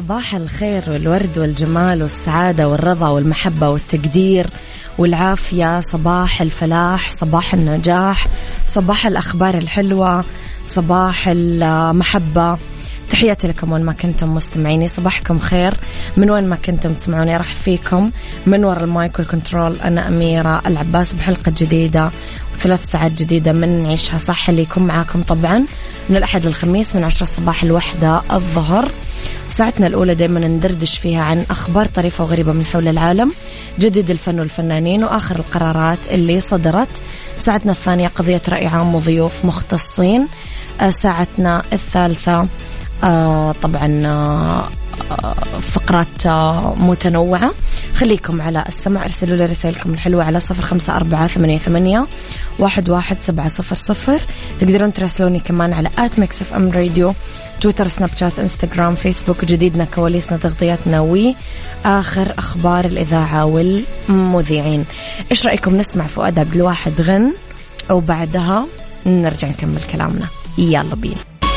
صباح الخير والورد والجمال والسعادة والرضا والمحبة والتقدير والعافية. صباح الفلاح صباح النجاح صباح الأخبار الحلوة صباح المحبة. تحياتي لكم وين ما كنتم مستمعيني. صباحكم خير. من وين ما كنتم تسمعوني راح فيكم. من وراء المايك والكنترول أنا أميرة العباس بحلقة جديدة وثلاث ساعات جديدة من نعيشها صح. اللي يكون معاكم طبعا من الأحد للخميس من عشرة الصباح الوحدة الظهر. ساعتنا الأولى دائما ندردش فيها عن أخبار طريفة وغريبة من حول العالم جديد الفن والفنانين وآخر القرارات اللي صدرت. ساعتنا الثانية قضية رأي عام وضيوف مختصين. آه، ساعتنا الثالثة آه، طبعا آه، فقرات متنوعة. خليكم على السمع ارسلوا لي رسائلكم الحلوة على صفر خمسة أربعة ثمانية, ثمانية واحد, واحد سبعة صفر صفر. تقدرون تراسلوني كمان على at Mix FM Radio تويتر سناب شات إنستغرام فيسبوك جديدنا كواليسنا تغطياتنا وآخر أخبار الإذاعة والمذيعين. إيش رأيكم نسمع فؤاد عبد الواحد غن وبعدها نرجع نكمل كلامنا. يلا بينا.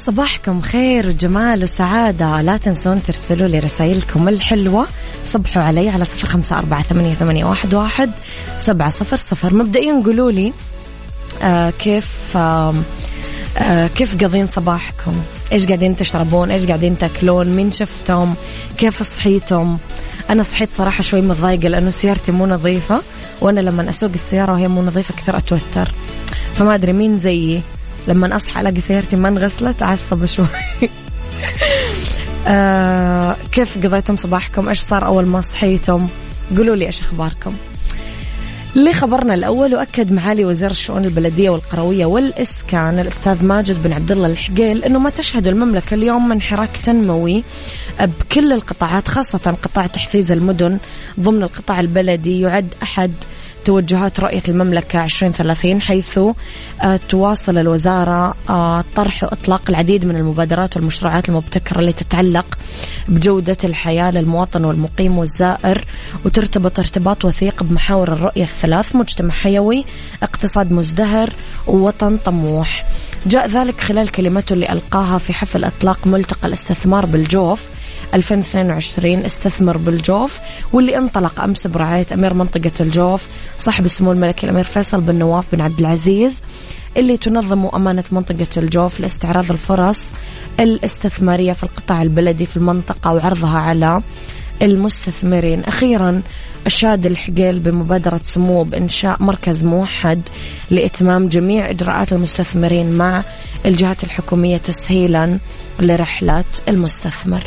صباحكم خير وجمال وسعادة. لا تنسون ترسلوا لي رسائلكم الحلوة. صبحوا علي على صفر خمسة أربعة ثمانية, ثمانية واحد, واحد سبعة صفر صفر. مبدئيا قولوا لي آه كيف آه آه كيف قضين صباحكم؟ إيش قاعدين تشربون؟ إيش قاعدين تأكلون؟ مين شفتم؟ كيف صحيتم؟ أنا صحيت صراحة شوي متضايقة لأنه سيارتي مو نظيفة وأنا لما أسوق السيارة وهي مو نظيفة كثير أتوتر. فما أدري مين زيي. لما أصحى ألاقي سيارتي ما انغسلت أعصب شوي. آه كيف قضيتم صباحكم؟ إيش صار أول ما صحيتم؟ قولوا لي إيش أخباركم. لخبرنا الأول وأكد معالي وزير الشؤون البلدية والقروية والإسكان الأستاذ ماجد بن عبد الله الحقيل إنه ما تشهد المملكة اليوم من حراك تنموي بكل القطاعات خاصة قطاع تحفيز المدن. ضمن القطاع البلدي يعد أحد توجهات رؤية المملكة 2030 حيث آه، تواصل الوزارة آه، طرح وإطلاق العديد من المبادرات والمشروعات المبتكرة اللي تتعلق بجودة الحياة للمواطن والمقيم والزائر وترتبط ارتباط وثيق بمحاور الرؤية الثلاث مجتمع حيوي اقتصاد مزدهر ووطن طموح. جاء ذلك خلال كلمته اللي ألقاها في حفل إطلاق ملتقى الاستثمار بالجوف 2022 استثمر بالجوف. واللي انطلق أمس برعاية أمير منطقة الجوف صاحب السمو الملكي الأمير فيصل بن نواف بن عبد العزيز اللي تنظم أمانة منطقة الجوف لاستعراض الفرص الاستثمارية في القطاع البلدي في المنطقة وعرضها على المستثمرين. أخيرا أشاد الحقيل بمبادرة سمو بإنشاء مركز موحد لإتمام جميع إجراءات المستثمرين مع الجهات الحكومية تسهيلا لرحلة المستثمر.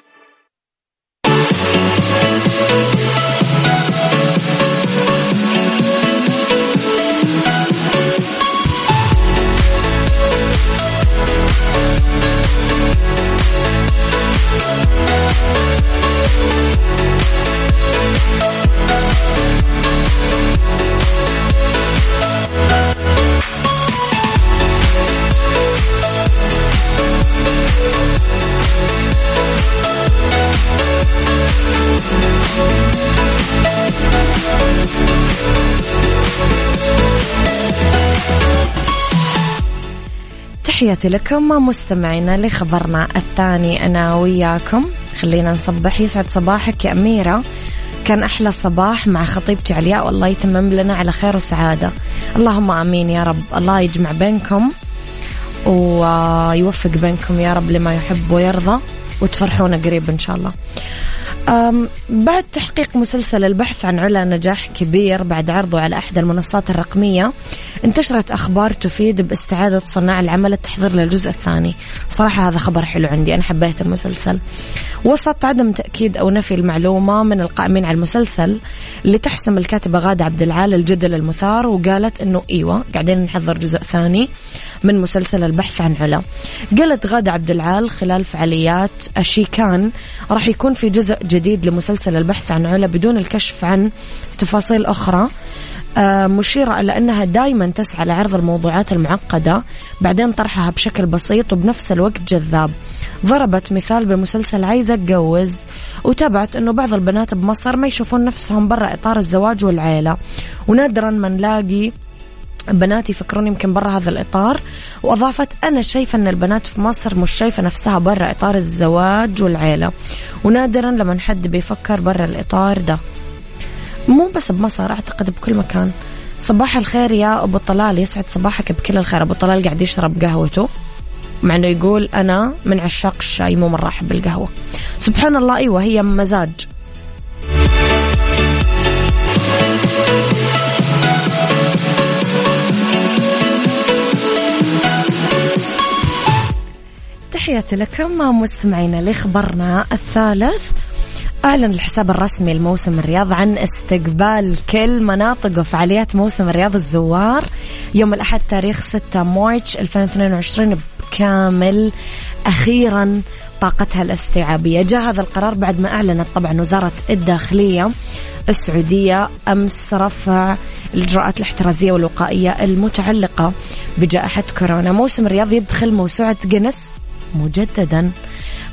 تحياتي لكم مستمعينا لخبرنا الثاني. أنا وياكم. خلينا نصبح. يسعد صباحك يا أميرة. كان أحلى صباح مع خطيبتي علياء. والله يتمم لنا على خير وسعادة. اللهم آمين يا رب. الله يجمع بينكم ويوفق بينكم يا رب لما يحب ويرضى. وتفرحونا قريب إن شاء الله. بعد تحقيق مسلسل البحث عن علا نجاح كبير بعد عرضه على إحدى المنصات الرقمية انتشرت أخبار تفيد باستعادة صناع العمل التحضير للجزء الثاني. صراحة هذا خبر حلو عندي أنا حبيت المسلسل. وسط عدم تأكيد أو نفي المعلومة من القائمين على المسلسل اللي تحسم الكاتبة غادة عبد العال الجدل المثار وقالت أنه إيوة قاعدين نحضر جزء ثاني. من مسلسل البحث عن علا. قالت غادة عبد العال خلال فعاليات أشيكان راح يكون في جزء جديد لمسلسل البحث عن علا بدون الكشف عن تفاصيل أخرى. آه، مشيرة إلى أنها دائما تسعى لعرض الموضوعات المعقدة بعدين طرحها بشكل بسيط وبنفس الوقت جذاب. ضربت مثال بمسلسل عايزة اتجوز وتابعت أنه بعض البنات بمصر ما يشوفون نفسهم برا إطار الزواج والعيلة. ونادرا ما نلاقي بنات يفكرون يمكن برا هذا الإطار وأضافت أنا شايفة أن البنات في مصر مش شايفة نفسها برا إطار الزواج والعيلة ونادرا لما حد بيفكر برا الإطار ده. مو بس بمصر أعتقد بكل مكان. صباح الخير يا أبو طلال يسعد صباحك بكل الخير. أبو طلال قاعد يشرب قهوته مع أنه يقول أنا من عشاق الشاي مو مرة أحب القهوة سبحان الله أيوة هي مزاج. تحياتي لكم مستمعينا لخبرنا الثالث. أعلن الحساب الرسمي لموسم الرياض عن استقبال كل مناطق وفعاليات موسم الرياض الزوار. يوم الأحد تاريخ 6 مارش 2022 بكامل. أخيرا طاقتها الاستيعابية. جاء هذا القرار بعد ما أعلنت طبعا وزارة الداخلية السعودية أمس رفع الإجراءات الاحترازية والوقائية المتعلقة بجائحة كورونا. موسم الرياض يدخل موسوعة جنس مجددا.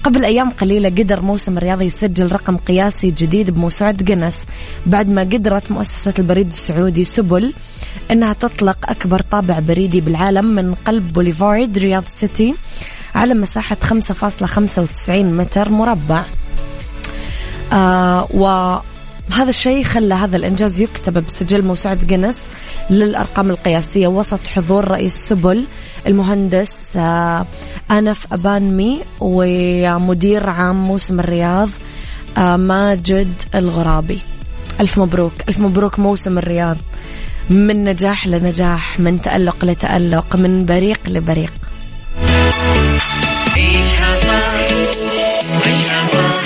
قبل أيام قليلة قدر موسم الرياضي يسجل رقم قياسي جديد بموسوعة جنس بعد ما قدرت مؤسسة البريد السعودي سبل أنها تطلق أكبر طابع بريدي بالعالم من قلب بوليفارد رياض سيتي على مساحة 5.95 متر مربع. آه وهذا الشيء خلى هذا الإنجاز يكتب بسجل موسوعة جنس للأرقام القياسية وسط حضور رئيس سبل المهندس آه أنف أبانمي ومدير عام موسم الرياض آه، ماجد الغرابي. ألف مبروك ألف مبروك موسم الرياض. من نجاح لنجاح من تألق لتألق من بريق لبريق. عيشها صح عيشها صح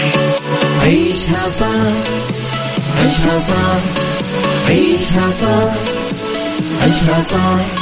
عيشها صح عيشها صح عيشها صح عيشها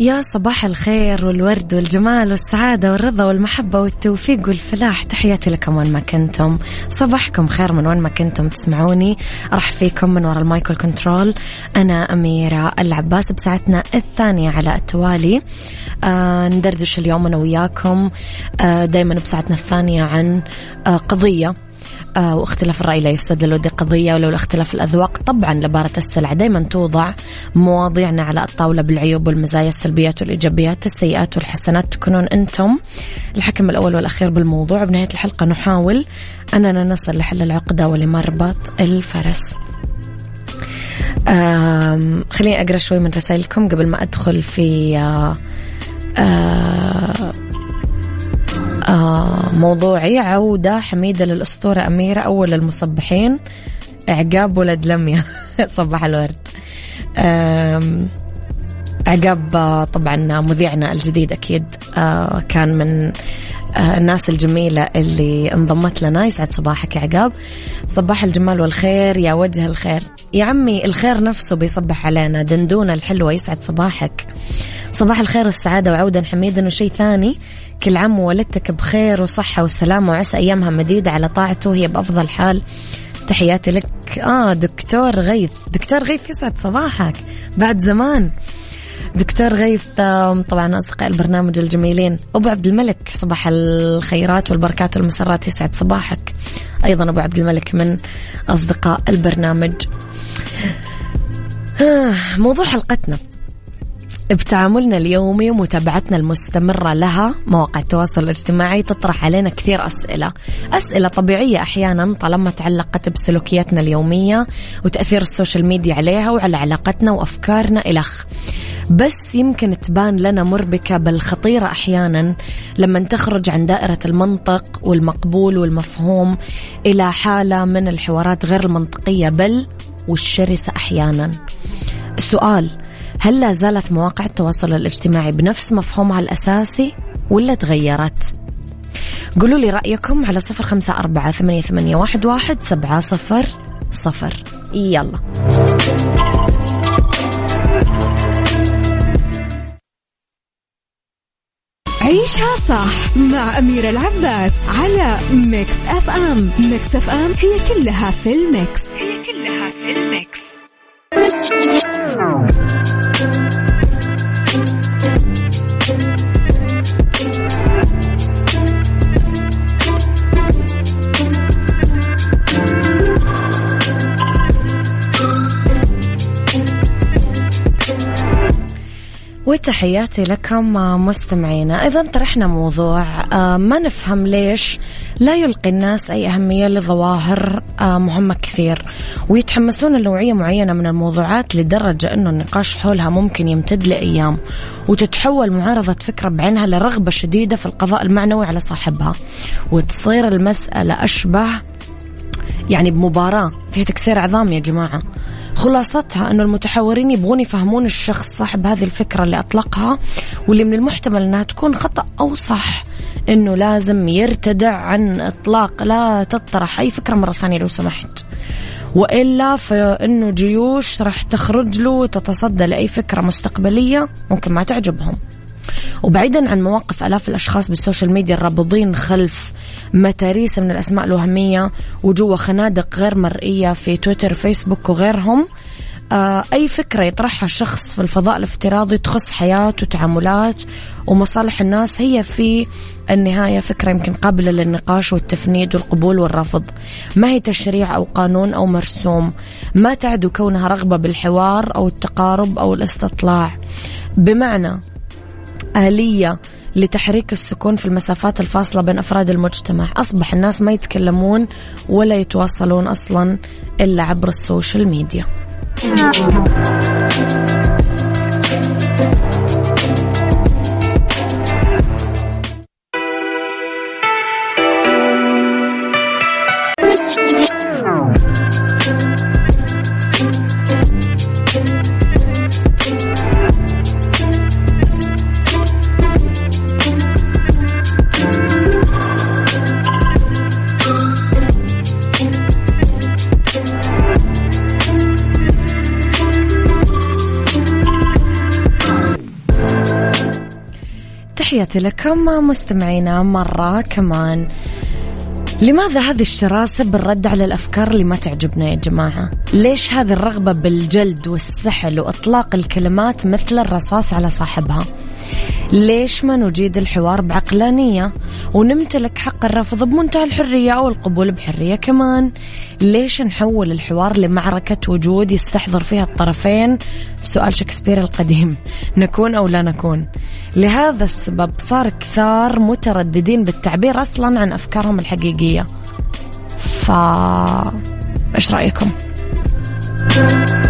يا صباح الخير والورد والجمال والسعادة والرضا والمحبة والتوفيق والفلاح. تحياتي لكم وين ما كنتم. صباحكم خير من وين ما كنتم تسمعوني. أرحب فيكم من وراء المايك وال control. أنا أميرة العباس بساعتنا الثانية على التوالي. آه ندردش اليوم أنا وياكم آه دايما بساعتنا الثانية عن آه قضية آه واختلاف الرأي لا يفسد للود قضية ولولا اختلاف الأذواق. طبعا لبارت السلع دايما توضع مواضيعنا على الطاولة بالعيوب والمزايا السلبيات والإيجابيات السيئات والحسنات. تكونون أنتم الحكم الأول والأخير بالموضوع. بنهاية الحلقة نحاول أننا نصل لحل العقدة ولمربط الفرس. خليني أقرأ شوي من رسائلكم قبل ما أدخل في آه آه موضوعي عودة حميدة للأسطورة أميرة أول المصبحين. عقاب ولد لميا. صباح الورد. عقاب طبعا مذيعنا الجديد أكيد آه، كان من آه، الناس الجميلة اللي انضمت لنا. يسعد صباحك يا عقاب صباح الجمال والخير يا وجه الخير. يا عمي الخير نفسه بيصبح علينا. دندونة الحلوة. يسعد صباحك. صباح الخير والسعادة وعودا حميدا وشيء ثاني. كل عام وولدتك بخير وصحة وسلامة وعسى أيامها مديدة على طاعته. وهي بأفضل حال. تحياتي لك. آه دكتور غيث. دكتور غيث يسعد صباحك. بعد زمان. دكتور غيث طبعا أصدقاء البرنامج الجميلين. أبو عبد الملك صباح الخيرات والبركات والمسرات. يسعد صباحك. أيضا أبو عبد الملك من أصدقاء البرنامج. آه، موضوع حلقتنا. بتعاملنا اليومي ومتابعتنا المستمرة لها مواقع التواصل الاجتماعي تطرح علينا كثير أسئلة. أسئلة طبيعية أحيانا طالما تعلقت بسلوكياتنا اليومية وتأثير السوشيال ميديا عليها وعلى علاقتنا وأفكارنا إلخ بس يمكن تبان لنا مربكة بل خطيرة أحيانا لما تخرج عن دائرة المنطق والمقبول والمفهوم إلى حالة من الحوارات غير المنطقية بل والشرسة أحيانا. السؤال هل لا زالت مواقع التواصل الاجتماعي بنفس مفهومها الأساسي ولا تغيرت؟ قولوا لي رأيكم على صفر خمسة أربعة ثمانية, ثمانية واحد, واحد سبعة صفر صفر. يلا. عيشها صح مع أميرة العباس على ميكس أف أم. ميكس أف أم هي كلها في الميكس. هي كلها في الميكس. وتحياتي لكم مستمعينا. إذا طرحنا موضوع آه، ما نفهم ليش لا يلقي الناس أي أهمية لظواهر آه، مهمة كثير. ويتحمسون لنوعية معينة من الموضوعات لدرجة أنه النقاش حولها ممكن يمتد لأيام وتتحول معارضة فكرة بعينها لرغبة شديدة في القضاء المعنوي على صاحبها. وتصير المسألة أشبه يعني بمباراة. فيها تكسير عظام يا جماعة. خلاصتها أنه المتحورين يبغون يفهمون الشخص صاحب هذه الفكرة اللي أطلقها واللي من المحتمل أنها تكون خطأ أو صح أنه لازم يرتدع عن إطلاق لا تطرح أي فكرة مرة ثانية لو سمحت وإلا فإنه جيوش راح تخرج له وتتصدى لأي فكرة مستقبلية ممكن ما تعجبهم. وبعيدا عن مواقف آلاف الأشخاص بالسوشيال ميديا الرابضين خلف متاريس من الأسماء الوهمية وجوا خنادق غير مرئية في تويتر فيسبوك وغيرهم. آه، أي فكرة يطرحها شخص في الفضاء الافتراضي تخص حياة وتعاملات ومصالح الناس هي في النهاية فكرة يمكن قابلة للنقاش والتفنيد والقبول والرفض. ما هي تشريع أو قانون أو مرسوم؟ ما تعدو كونها رغبة بالحوار أو التقارب أو الاستطلاع؟ بمعنى آلية لتحريك السكون في المسافات الفاصلة بين أفراد المجتمع. أصبح الناس ما يتكلمون ولا يتواصلون أصلا إلا عبر السوشيال ميديا. تحياتي لكم مستمعينا مرة كمان. لماذا هذه الشراسة بالرد على الأفكار اللي ما تعجبنا يا جماعة؟ ليش هذه الرغبة بالجلد والسحل وإطلاق الكلمات مثل الرصاص على صاحبها؟ ليش ما نجيد الحوار بعقلانية ونمتلك حق الرفض بمنتهى الحرية أو القبول بحرية كمان؟ ليش نحول الحوار لمعركة وجود يستحضر فيها الطرفين؟ سؤال شكسبير القديم. نكون أو لا نكون؟ لهذا السبب صار كثار مترددين بالتعبير أصلا عن أفكارهم الحقيقية. ف إيش رأيكم؟ عيشها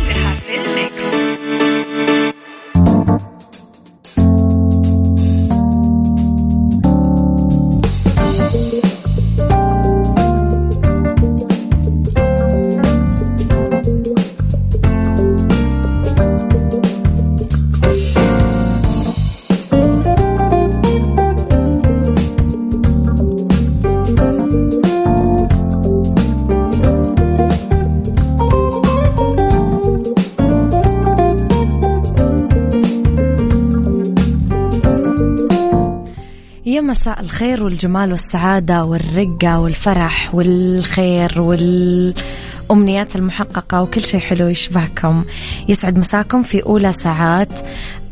مساء الخير والجمال والسعادة والرقة والفرح والخير والأمنيات المحققة وكل شيء حلو يشبهكم. يسعد مساكم في أولى ساعات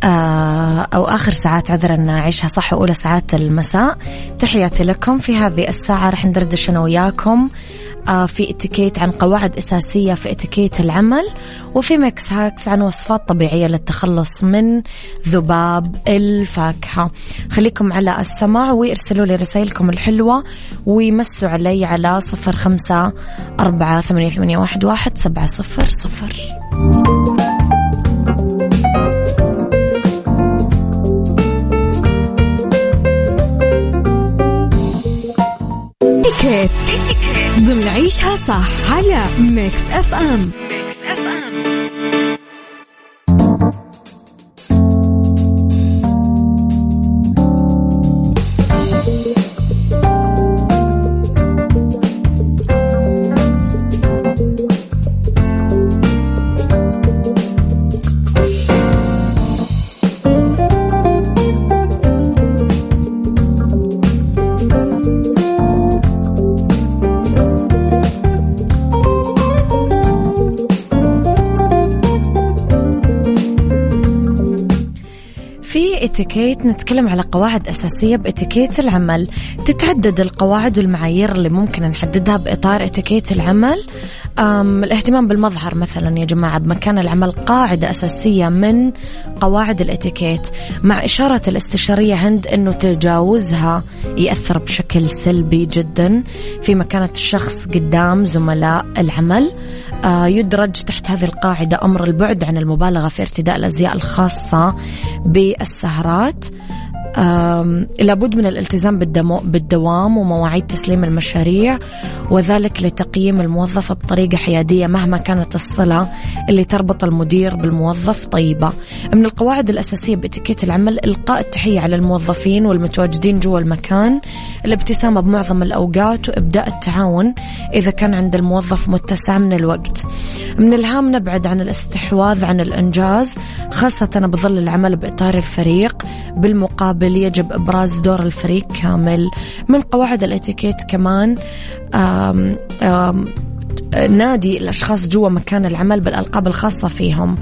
آه، أو آخر ساعات عذرا نعيشها. صح أولى ساعات المساء. تحياتي لكم في هذه الساعة. رح ندردش أنا وياكم. في اتيكيت عن قواعد أساسية في اتيكيت العمل وفي ميكس hacks عن وصفات طبيعية للتخلص من ذباب الفاكهة. خليكم على السماع وارسلوا لي رسائلكم الحلوة ويمسوا علي على صفر خمسة أربعة ثمانية, ثمانية واحد, واحد سبعة صفر صفر. اتيكيت ضمن عيشها صح على ميكس اف ام اتيكيت نتكلم على قواعد أساسية بإتيكيت العمل. تتعدد القواعد والمعايير اللي ممكن نحددها بإطار إتيكيت العمل. الاهتمام بالمظهر مثلا يا جماعة بمكان العمل قاعدة أساسية من قواعد الإتيكيت مع إشارة الاستشارية هند أنه تجاوزها يأثر بشكل سلبي جدا في مكانة الشخص قدام زملاء العمل. يدرج تحت هذه القاعدة أمر البعد عن المبالغة في ارتداء الأزياء الخاصة بالسهرات. لابد من الالتزام بالدوام ومواعيد تسليم المشاريع وذلك لتقييم الموظف بطريقة حيادية مهما كانت الصلة اللي تربط المدير بالموظف طيبة. من القواعد الأساسية بإتيكيت العمل إلقاء التحية على الموظفين والمتواجدين جوا المكان الابتسامة بمعظم الأوقات وإبداء التعاون إذا كان عند الموظف متسع من الوقت. من الهام نبعد عن الاستحواذ عن الإنجاز خاصة بظل العمل بإطار الفريق بالمقابل يجب إبراز دور الفريق كامل من قواعد الإتيكيت كمان. آم آم نادي الأشخاص جوا مكان العمل بالألقاب الخاصة فيهم.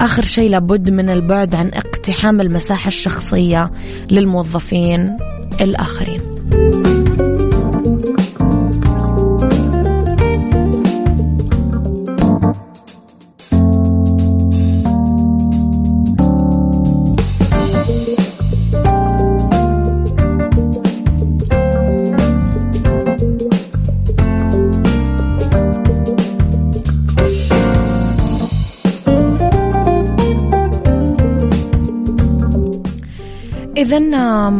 آخر شيء لابد من البعد عن اقتحام المساحة الشخصية للموظفين الآخرين. إذا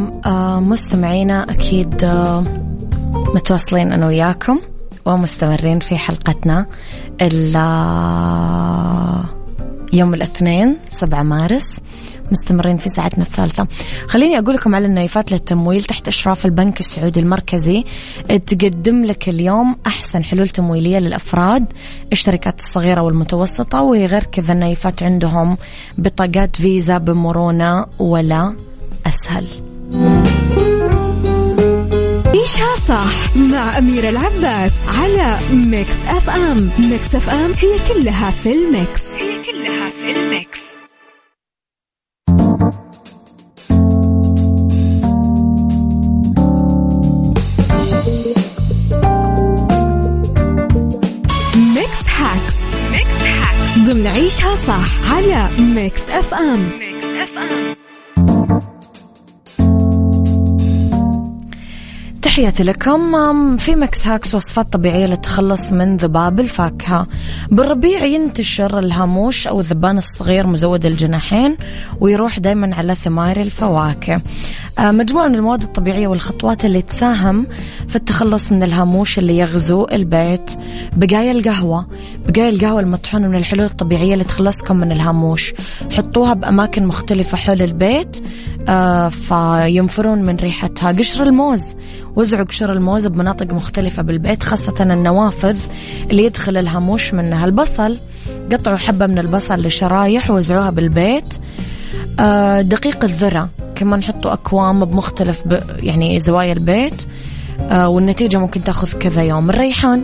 مستمعينا أكيد متواصلين أنا وياكم ومستمرين في حلقتنا يوم الاثنين 7 مارس. مستمرين في ساعتنا الثالثة. خليني أقول لكم على النايفات للتمويل. تحت إشراف البنك السعودي المركزي تقدم لك اليوم أحسن حلول تمويلية للأفراد الشركات الصغيرة والمتوسطة وغير كذا النايفات عندهم بطاقات فيزا بمرونة ولا أسهل عيشها صح مع أميرة العباس على ميكس أف أم. ميكس أف أم هي كلها في الميكس. هي كلها في الميكس. ميكس ضمن عيشها صح على ميكس أف أم. ميكس أف أم. تحياتي لكم. في ميكس hacks وصفات طبيعية للتخلص من ذباب الفاكهة. بالربيع ينتشر الهاموش أو الذبان الصغير مزود الجناحين ويروح دايما على ثمار الفواكه. آه، مجموعة من المواد الطبيعية والخطوات اللي تساهم في التخلص من الهاموش اللي يغزو البيت. بقايا القهوة. بقايا القهوة المطحونة من الحلول الطبيعية اللي تخلصكم من الهاموش. حطوها بأماكن مختلفة حول البيت. فينفرون من ريحتها. قشر الموز. وزعوا قشر الموز بمناطق مختلفة بالبيت خاصة النوافذ اللي يدخل الهاموش منها. البصل. قطعوا حبة من البصل لشرايح ووزعوها بالبيت. آه، دقيق الذرة. كمان حطوا أكوام بمختلف يعني زوايا البيت. آه، والنتيجة ممكن تأخذ كذا يوم. الريحان.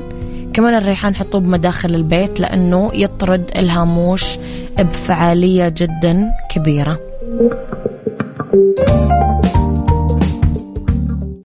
كمان الريحان حطوه بمداخل البيت لأنه يطرد الهاموش بفعالية جدا كبيرة. Thank you.